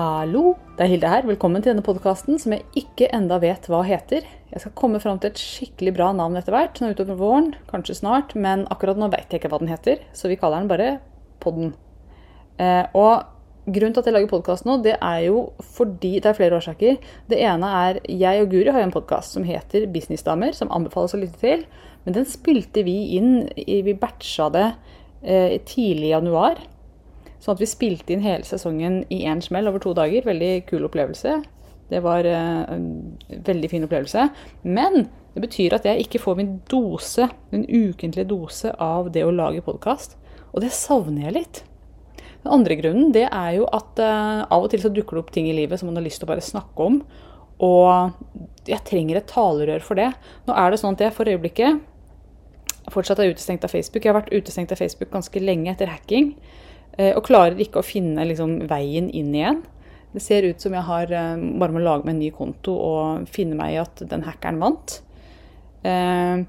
Hallo, det er Hilde her. Velkommen til denne podkasten som jeg ikke enda vet hva heter. Jeg skal komme fram til et skikkelig bra navn etter hvert, nå utover våren, kanskje snart, men akkurat nå vet jeg ikke hva den heter, så vi kaller den bare Podden. Eh, og grunnen til at jeg lager podkast nå, det er jo fordi det er flere årsaker. Det ene er jeg og Guri har en podkast som heter Businessdamer, som anbefales å lytte til. Men den spilte vi inn, vi batcha det eh, tidlig i januar. Sånn at vi spilte inn hele sesongen i én smell over to dager. Veldig kul opplevelse. Det var uh, en veldig fin opplevelse. Men det betyr at jeg ikke får min dose, min ukentlige dose av det å lage podkast. Og det savner jeg litt. Den andre grunnen det er jo at uh, av og til så dukker det opp ting i livet som man har lyst til å bare snakke om. Og jeg trenger et talerør for det. Nå er det sånn at jeg for øyeblikket fortsatt er utestengt av Facebook. Jeg har vært utestengt av Facebook ganske lenge etter hacking. Eh, og klarer ikke å finne liksom, veien inn igjen. Det ser ut som jeg har eh, bare må lage meg en ny konto og finne meg i at den hackeren vant. Eh,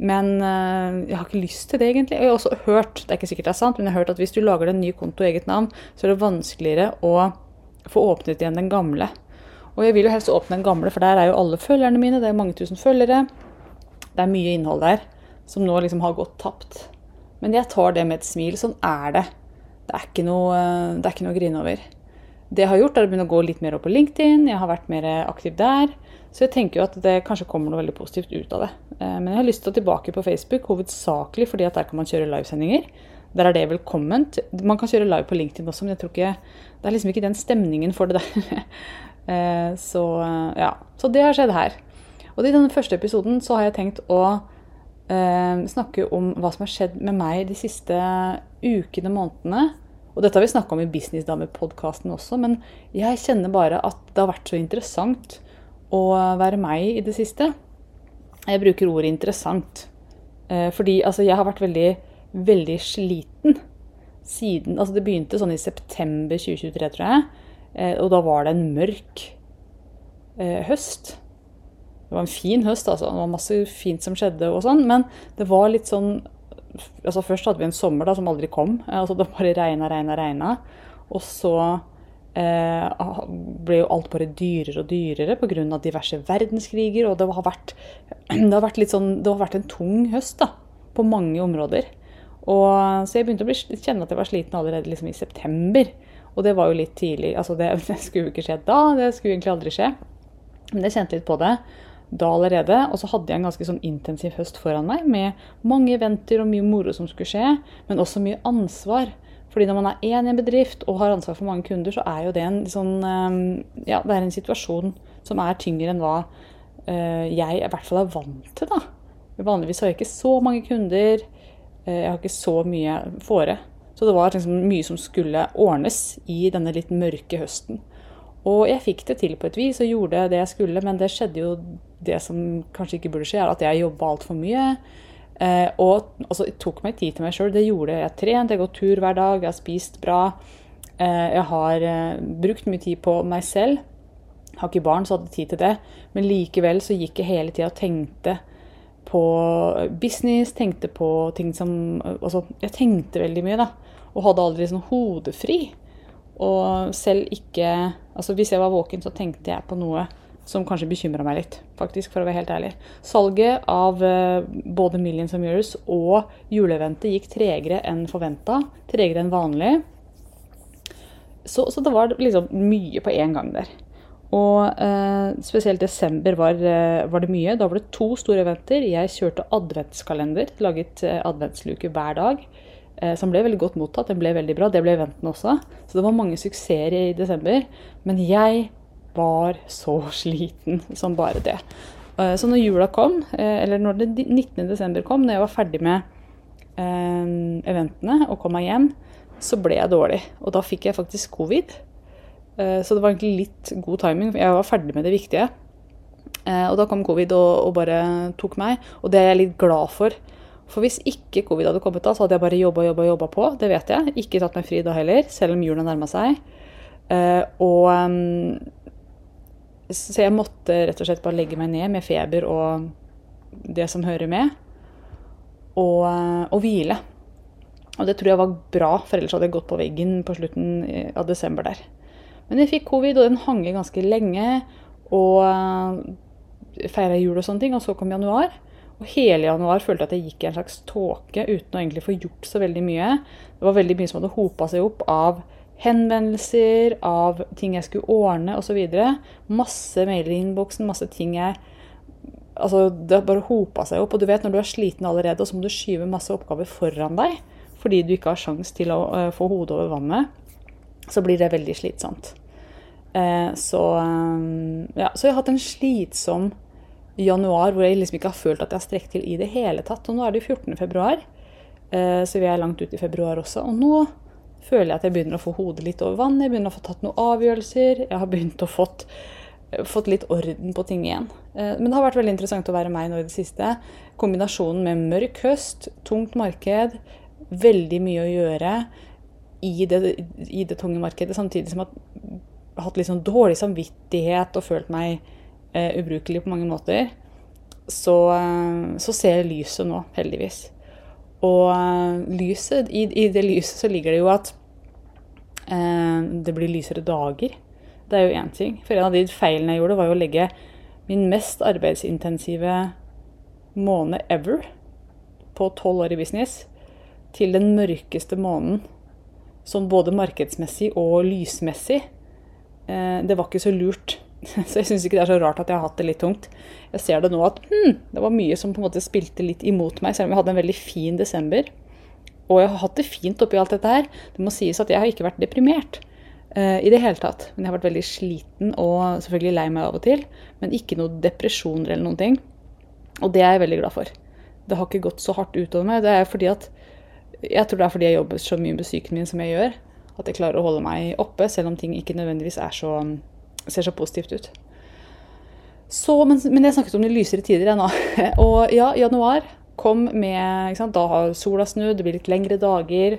men jeg har ikke lyst til det, egentlig. Jeg har også hørt det er ikke sikkert det er sant, men jeg har hørt at hvis du lager deg en ny konto i eget navn, så er det vanskeligere å få åpnet igjen den gamle. Og jeg vil jo helst åpne den gamle, for der er jo alle følgerne mine. Det er mange tusen følgere. Det er mye innhold der som nå liksom har gått tapt. Men jeg tar det med et smil. Sånn er det det er ikke noe, det er ikke noe å grine over. Det jeg har gjort, er å begynne å gå litt mer opp på LinkedIn. Jeg har vært mer aktiv der. Så jeg tenker jo at det kanskje kommer noe veldig positivt ut av det. Eh, men jeg har lyst til å tilbake på Facebook, hovedsakelig fordi at der kan man kjøre livesendinger. Der er det velkomment. Man kan kjøre live på LinkedIn også, men jeg tror ikke, det er liksom ikke den stemningen for det der. Eh, så ja. Så det har skjedd her. Og i denne første episoden så har jeg tenkt å snakke om hva som har skjedd med meg de siste ukene, månedene. Og dette har vi snakka om i Businessdamer-podkasten også, men jeg kjenner bare at det har vært så interessant å være meg i det siste. Jeg bruker ordet 'interessant', eh, fordi altså, jeg har vært veldig, veldig sliten siden Altså, det begynte sånn i september 2023, tror jeg, eh, og da var det en mørk eh, høst. Det var en fin høst, altså. Det var masse fint som skjedde og sånn, men det var litt sånn altså Først hadde vi en sommer da, som aldri kom. Altså det bare regna, regna, regna. Og så eh, ble jo alt bare dyrere og dyrere pga. diverse verdenskriger. Og det har, vært, det har vært, litt sånn, det har vært en tung høst da, på mange områder. Og, så jeg begynte å bli, kjenne at jeg var sliten allerede liksom i september. Og det var jo litt tidlig. altså det, det skulle jo ikke skje da, det skulle egentlig aldri skje. Men jeg kjente litt på det da allerede. Og så hadde jeg en ganske sånn intensiv høst foran meg med mange eventer og mye moro som skulle skje, men også mye ansvar. Fordi når man er én i en bedrift og har ansvar for mange kunder, så er jo det en, sånn, ehm, ja, det er en situasjon som er tyngre enn hva eh, jeg i hvert fall er vant til. da. Vanligvis har jeg ikke så mange kunder. Eh, jeg har ikke så mye fore. Så det var liksom mye som skulle ordnes i denne litt mørke høsten. Og jeg fikk det til på et vis og gjorde det jeg skulle, men det skjedde jo det som kanskje ikke burde skje, er at jeg jobba altfor mye. Eh, og altså, jeg tok meg tid til meg sjøl. Det gjorde jeg. Jeg trent, jeg gått tur hver dag, jeg har spist bra. Eh, jeg har eh, brukt mye tid på meg selv. Jeg har ikke barn, så hadde tid til det. Men likevel så gikk jeg hele tida og tenkte på business, tenkte på ting som Altså, jeg tenkte veldig mye, da. Og hadde aldri sånn hodefri. Og selv ikke Altså, hvis jeg var våken, så tenkte jeg på noe som kanskje bekymra meg litt, faktisk, for å være helt ærlig. Salget av uh, både Millions of Years og juleeventet gikk tregere enn forventa. Tregere enn vanlig. Så, så, det var liksom mye på én gang der. Og eh, spesielt desember var, uh, var, det mye. Da var det to store eventer. Jeg kjørte adventskalender, laget adventsluke hver dag. Som ble veldig godt mottatt. Den ble veldig bra. Det ble eventen også. Så det var mange suksesser i desember. Men jeg var så sliten som bare det. Eh, så når jula kom, eh, eller når det 19. desember kom, når jeg var ferdig med eh, eventene og kom meg hjem, så ble jeg dårlig. Og da fikk jeg faktisk covid. Så det var egentlig litt god timing. Jeg var ferdig med det viktige. Og da kom covid og bare tok meg. Og det er jeg litt glad for. For hvis ikke covid hadde kommet da, så hadde jeg bare jobba jobba, jobba på. Det vet jeg. Ikke tatt meg fri da heller, selv om julen nærma seg. Og så jeg måtte rett og slett bare legge meg ned med feber og det som hører med, og, og hvile. Og det tror jeg var bra, for ellers hadde jeg gått på veggen på slutten av desember der. Men jeg fikk covid, og den hang ganske lenge. Og uh, feira jul og sånne ting. Og så kom januar. Og hele januar følte jeg at jeg gikk i en slags tåke uten å egentlig få gjort så veldig mye. Det var veldig mye som hadde hopa seg opp av henvendelser, av ting jeg skulle ordne osv. Masse mailer i innboksen, masse ting jeg Altså, det bare hopa seg opp. Og du vet, når du er sliten allerede, og så må du skyve masse oppgaver foran deg fordi du ikke har sjanse til å uh, få hodet over vannet, så blir det veldig slitsomt. Uh, så, um, ja, så jeg har hatt en slitsom januar hvor jeg liksom ikke har følt at jeg har strekt til i det hele tatt. Og nå er det jo 14. februar, uh, så vi er langt ut i februar også. Og nå føler jeg at jeg begynner å få hodet litt over vann. Jeg begynner å få tatt noen avgjørelser. Jeg har begynt å fått, fått litt orden på ting igjen. Eh, men det har vært veldig interessant å være meg nå i det siste. Kombinasjonen med mørk høst, tungt marked, veldig mye å gjøre i det, i det tunge markedet, samtidig som jeg har hatt litt sånn dårlig samvittighet og følt meg uh, ubrukelig på mange måter. Så, uh, så ser jeg lyset nå, heldigvis. Og uh, lyset, i, i, det lyset så ligger det jo at eh, det blir lysere dager. Det er jo én ting. For en av de feilene jeg gjorde, var jo å legge min mest arbeidsintensive måned ever på tolv år i business til den mørkeste måneden. Sånn både markedsmessig og lysmessig. Uh, det var ikke så lurt. Så jeg syns ikke det er så rart at jeg har hatt det litt tungt. Jeg ser det nå at hmm, det var mye som på en måte spilte litt imot meg, selv om jeg hadde en veldig fin desember. Og jeg har hatt det fint oppi alt dette her. Det må sies at jeg har ikke vært deprimert uh, i det hele tatt. Men jeg har vært veldig sliten og selvfølgelig lei meg av og til. Men ikke noe depresjoner eller noen ting. Og det er jeg veldig glad for. Det har ikke gått så hardt utover meg. Det er fordi at Jeg tror det er fordi jeg jobber så mye med psyken min som jeg gjør, at jeg klarer å holde meg oppe, selv om ting ikke nødvendigvis er så ser så positivt ut. Så, men, men, jeg snakket om de lysere tider ennå. Og ja, januar kom med Da har sola snudd, det blir litt lengre dager.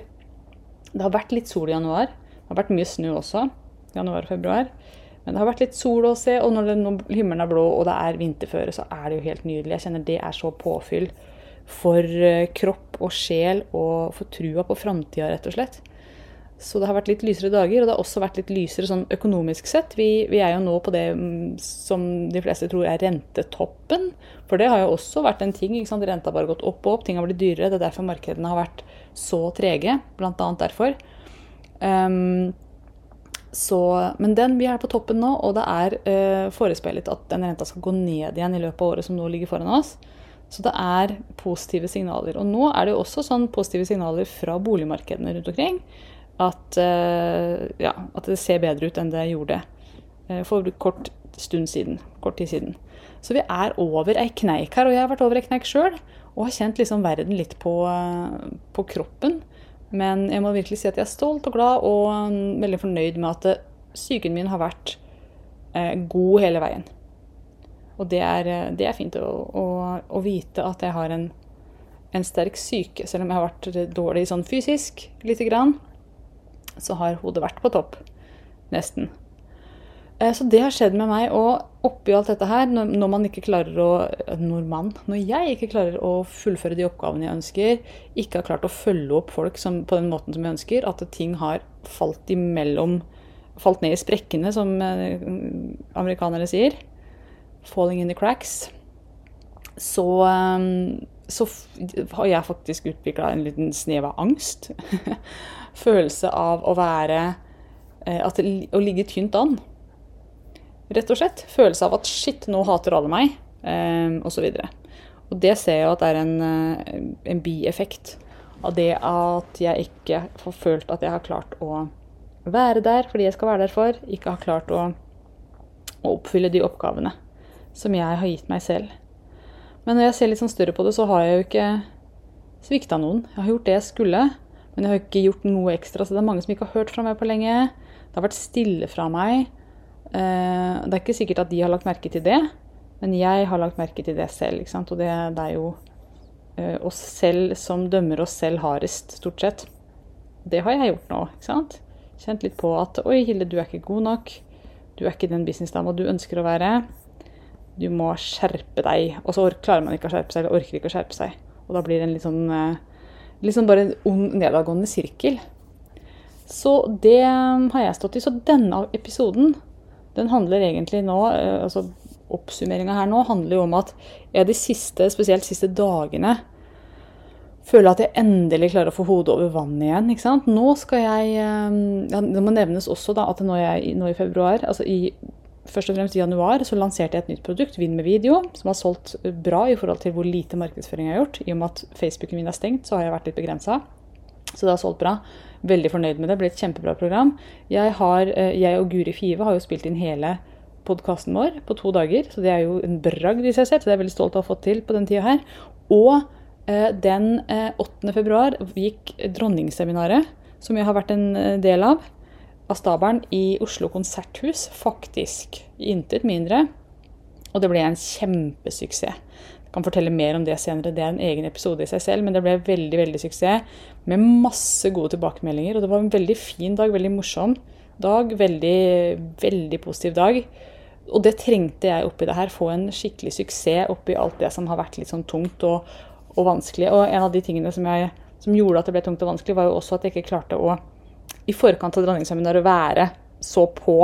Det har vært litt sol i januar. Det har vært mye snø også. Januar og februar. Men det har vært litt sol å se, og når, det, når himmelen er blå og det er vinterføre, så er det jo helt nydelig. Jeg kjenner det er så påfyll for eh, kropp og sjel og for trua på framtida, rett og slett. Så det har vært litt lysere dager, og det har også vært litt lysere sånn økonomisk sett. Vi, vi, er jo nå på det mm, som de fleste tror er rentetoppen. For det har jo også vært en ting. Renta har bare gått opp og opp, ting har blitt dyrere. Det er derfor markedene har vært så trege, bl.a. derfor. Um, så, men den, vi er på toppen nå, og det er uh, forespeilet at den renta skal gå ned igjen i løpet av året som nå ligger foran oss. Så det er positive signaler. Og nå er det jo også sånn positive signaler fra boligmarkedene rundt omkring at, eh, ja, at det ser bedre ut enn det gjorde eh, for kort stund siden. Kort tid siden. Så vi er over ei kneik her, og jeg har vært over ei kneik sjøl. Og har kjent liksom verden litt på, eh, på, kroppen. Men jeg må virkelig si at jeg er stolt og glad og mm, veldig fornøyd med at psyken min har vært god hele veien. Og det er, det er fint å, å, å, vite at jeg har en, en sterk syke, selv om jeg har vært dårlig sånn fysisk lite grann så har hodet vært på topp. Nesten. Eh, så det har skjedd med meg. Og oppi alt dette her, når man ikke klarer å Når man, når jeg ikke klarer å fullføre de oppgavene jeg ønsker, ikke har klart å følge opp folk som, på den måten som jeg ønsker, at ting har falt imellom Falt ned i sprekkene, som eh, amerikanere sier. Falling in the cracks. Så, eh, så har jeg faktisk utvikla en liten snev av angst. følelse av å være eh, at, Å ligge tynt an. Rett og slett. Følelse av at shit, nå hater alle meg, eh, osv. Og, og det ser jeg at er en, eh, en bieffekt av det at jeg ikke har følt at jeg har klart å være der fordi jeg skal være der for. Ikke har klart å, å oppfylle de oppgavene som jeg har gitt meg selv. Men når jeg ser litt sånn større på det, så har jeg jo ikke svikta noen. Jeg har gjort det jeg skulle. Men jeg har ikke gjort noe ekstra, så det er mange som ikke har hørt fra meg på lenge. Det har vært stille fra meg. Eh, det er ikke sikkert at de har lagt merke til det, men jeg har lagt merke til det selv. Og det, det er jo eh, oss selv som dømmer oss selv hardest, stort sett. Det har jeg gjort nå. ikke sant? Kjent litt på at Oi, Hilde, du er ikke god nok. Du er ikke den businessdama du ønsker å være. Du må skjerpe deg. Og så klarer man ikke å skjerpe seg, eller orker ikke å skjerpe seg. Og da blir det en litt sånn liksom bare en ond, nedadgående sirkel. Så det har jeg stått i. Så denne episoden den handler egentlig nå eh, altså Oppsummeringa her nå handler jo om at jeg de siste, spesielt de siste dagene føler at jeg endelig klarer å få hodet over vann igjen. ikke sant? Nå skal jeg eh, ja, Det må nevnes også da, at nå, jeg, nå i februar, altså i, først og fremst i januar, så lanserte jeg et nytt produkt, Vinn med video, som har solgt bra i forhold til hvor lite markedsføring jeg har gjort. I og med at Facebooken min er stengt, så har jeg vært litt begrensa. Så det har solgt bra. Veldig fornøyd med det. Ble et kjempebra program. Jeg, har, eh, jeg og Guri Five har jo spilt inn hele podkasten vår på to dager, så det er jo en bragd i seg selv. Så det er jeg veldig stolt av å ha fått til på den tida her. Og eh, den eh, 8. februar gikk dronningseminaret, som jeg har vært en eh, del av, av stabelen i Oslo konserthus, faktisk. Intet mindre. Og det ble en kjempesuksess. Jeg kan fortelle mer om det senere, det er en egen episode i seg selv. Men det ble veldig veldig suksess med masse gode tilbakemeldinger. Og det var en veldig fin dag, veldig morsom dag. Veldig, veldig positiv dag. Og det trengte jeg oppi det her. Få en skikkelig suksess oppi alt det som har vært litt sånn tungt og, og vanskelig. Og en av de tingene som, jeg, som, gjorde at det ble tungt og vanskelig, var jo også at jeg ikke klarte å i forkant av dronningsseminaret være så på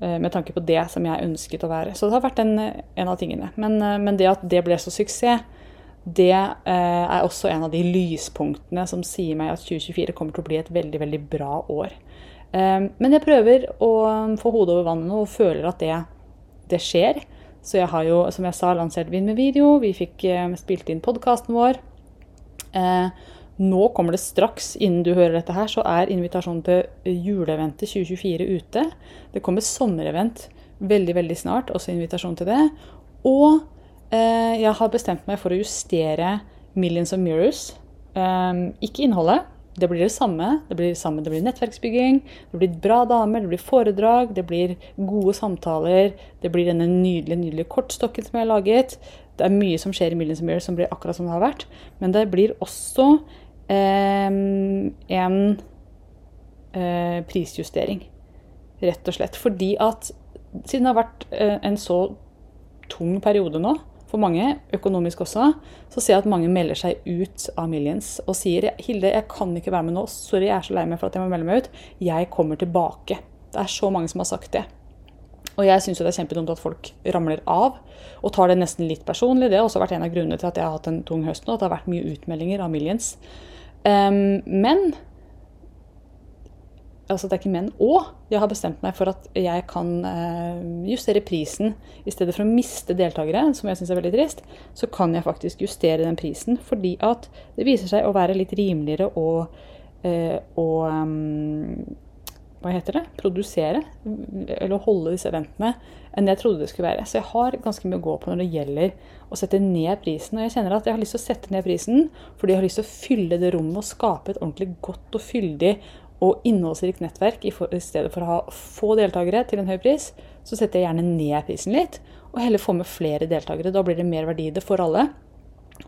eh, med tanke på det som jeg ønsket å være. Så det har vært en, en av tingene. Men, eh, men, det at det ble så suksess, det eh, er også en av de lyspunktene som sier meg at 2024 kommer til å bli et veldig, veldig bra år. Men jeg prøver å få hodet over vannet og føler at det, det skjer. Så jeg har jo, som jeg sa, lansert Vinn med video. Vi fikk spilt inn podkasten vår. Nå kommer det straks, innen du hører dette her, så er invitasjonen til juleeventet 2024 ute. Det kommer sommerevent veldig, veldig snart, også invitasjon til det. Og eh, jeg har bestemt meg for å justere Millions of Mirrors. Eh, ikke innholdet. Det blir det samme. Det blir, det samme. det blir nettverksbygging, det blir bra damer, det blir foredrag, det blir gode samtaler. Det blir denne nydelige, nydelige kortstokken som jeg har laget. Det er mye som skjer i Millions of Mirrors som blir akkurat som det har vært. Men det blir også en eh, prisjustering, rett og slett. Fordi at siden det har vært eh, en så tung periode nå, for mange, økonomisk også, så ser jeg at mange melder seg ut av Millions og sier Hilde, jeg kan ikke være med nå. Sorry, jeg er så lei meg for at jeg må melde meg ut. Jeg kommer tilbake. Det er så mange som har sagt det. Og jeg syns det er kjempedumt at folk ramler av og tar det nesten litt personlig. Det har også vært en av grunnene til at jeg har hatt en tung høst nå. At det har vært mye utmeldinger av Millions. Um, men Altså, det er ikke men og. Jeg har bestemt meg for at jeg kan uh, justere prisen. I stedet for å miste deltakere, som jeg syns er veldig trist, så kan jeg faktisk justere den prisen. Fordi at det viser seg å være litt rimeligere å, å um, hva heter det, produsere, eller holde disse eventene, enn jeg trodde det skulle være. Så jeg har ganske mye å gå på når det gjelder å sette ned prisen. Og jeg kjenner at jeg har lyst til å sette ned prisen fordi jeg har lyst til å fylle det rommet og skape et ordentlig godt og fyldig og innholdsrikt nettverk. I, stedet for å ha få deltakere til en høy pris, så setter jeg gjerne ned prisen litt. Og heller få med flere deltakere. Da blir det mer verdi det for alle.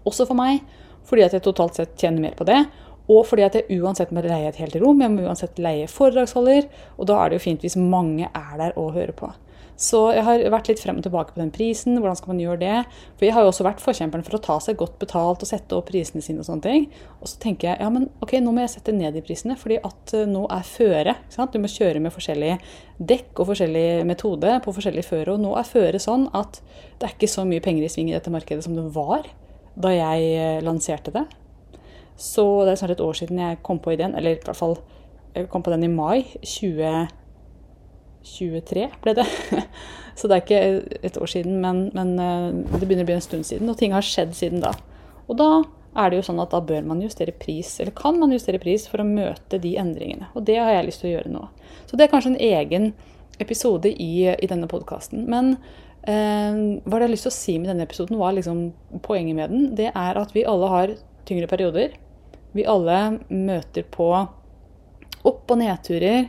Også for meg, fordi at jeg totalt sett tjener mer på det. Og fordi at jeg uansett må leie et helt rom, jeg må uansett leie foredragsholder. Og da er det jo fint hvis mange er der og hører på. Så jeg har vært litt frem og tilbake på den prisen. Hvordan skal man gjøre det? For jeg har jo også vært forkjemperen for å ta seg godt betalt og sette opp prisene sine og sånne ting. Og så tenker jeg ja, men ok, nå må jeg sette ned de prisene, fordi at eh, nå er føre. Du må kjøre med forskjellig dekk og forskjellig metode på forskjellig føre. Og nå er føre sånn at det er ikke så mye penger i sving i dette markedet som det var da jeg eh, lanserte det. Så det er snart et år siden jeg kom på ideen, eller i hvert fall jeg kom på den i mai 2023 ble det. Så det er ikke et år siden, men, men, eh, det begynner å bli en stund siden, og ting har skjedd siden da. Og da er det jo sånn at da bør man justere pris, eller kan man justere pris for å møte de endringene. Og det har jeg lyst til å gjøre nå. Så det er kanskje en egen episode i, i denne podkasten. Men eh, hva jeg har lyst til å si med denne episoden, var liksom poenget med den, det er at vi alle har tyngre perioder vi alle møter på opp- og nedturer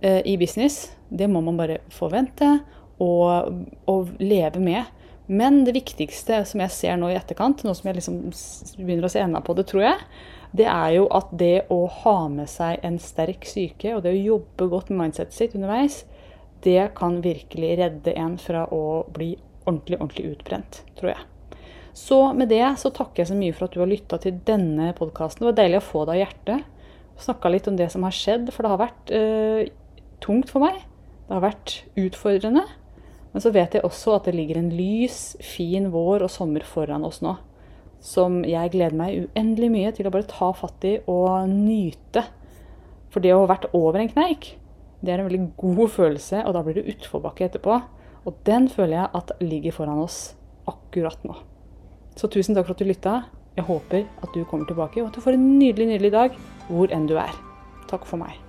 eh, i business. Det må man bare forvente og, og, leve med. Men det viktigste som jeg ser nå i etterkant, nå som jeg liksom begynner å se enda på det, tror jeg, det er jo at det å ha med seg en sterk syke og det å jobbe godt med mindsetet sitt underveis, det kan virkelig redde en fra å bli ordentlig, ordentlig utbrent, tror jeg. Så med det så takker jeg så mye for at du har lytta til denne podkasten. Det var deilig å få deg av hjertet. Snakka litt om det som har skjedd, for det har vært eh, tungt for meg. Det har vært utfordrende. Men så vet jeg også at det ligger en lys, fin vår og sommer foran oss nå. Som jeg gleder meg uendelig mye til å bare ta fatt i og nyte. For det å ha vært over en kneik, det er en veldig god følelse, og da blir det utforbakke etterpå. Og den føler jeg at ligger foran oss akkurat nå. Så tusen takk for at du lytta. Jeg håper at du kommer tilbake, og at du får en nydelig, nydelig dag hvor enn du er. Takk for meg.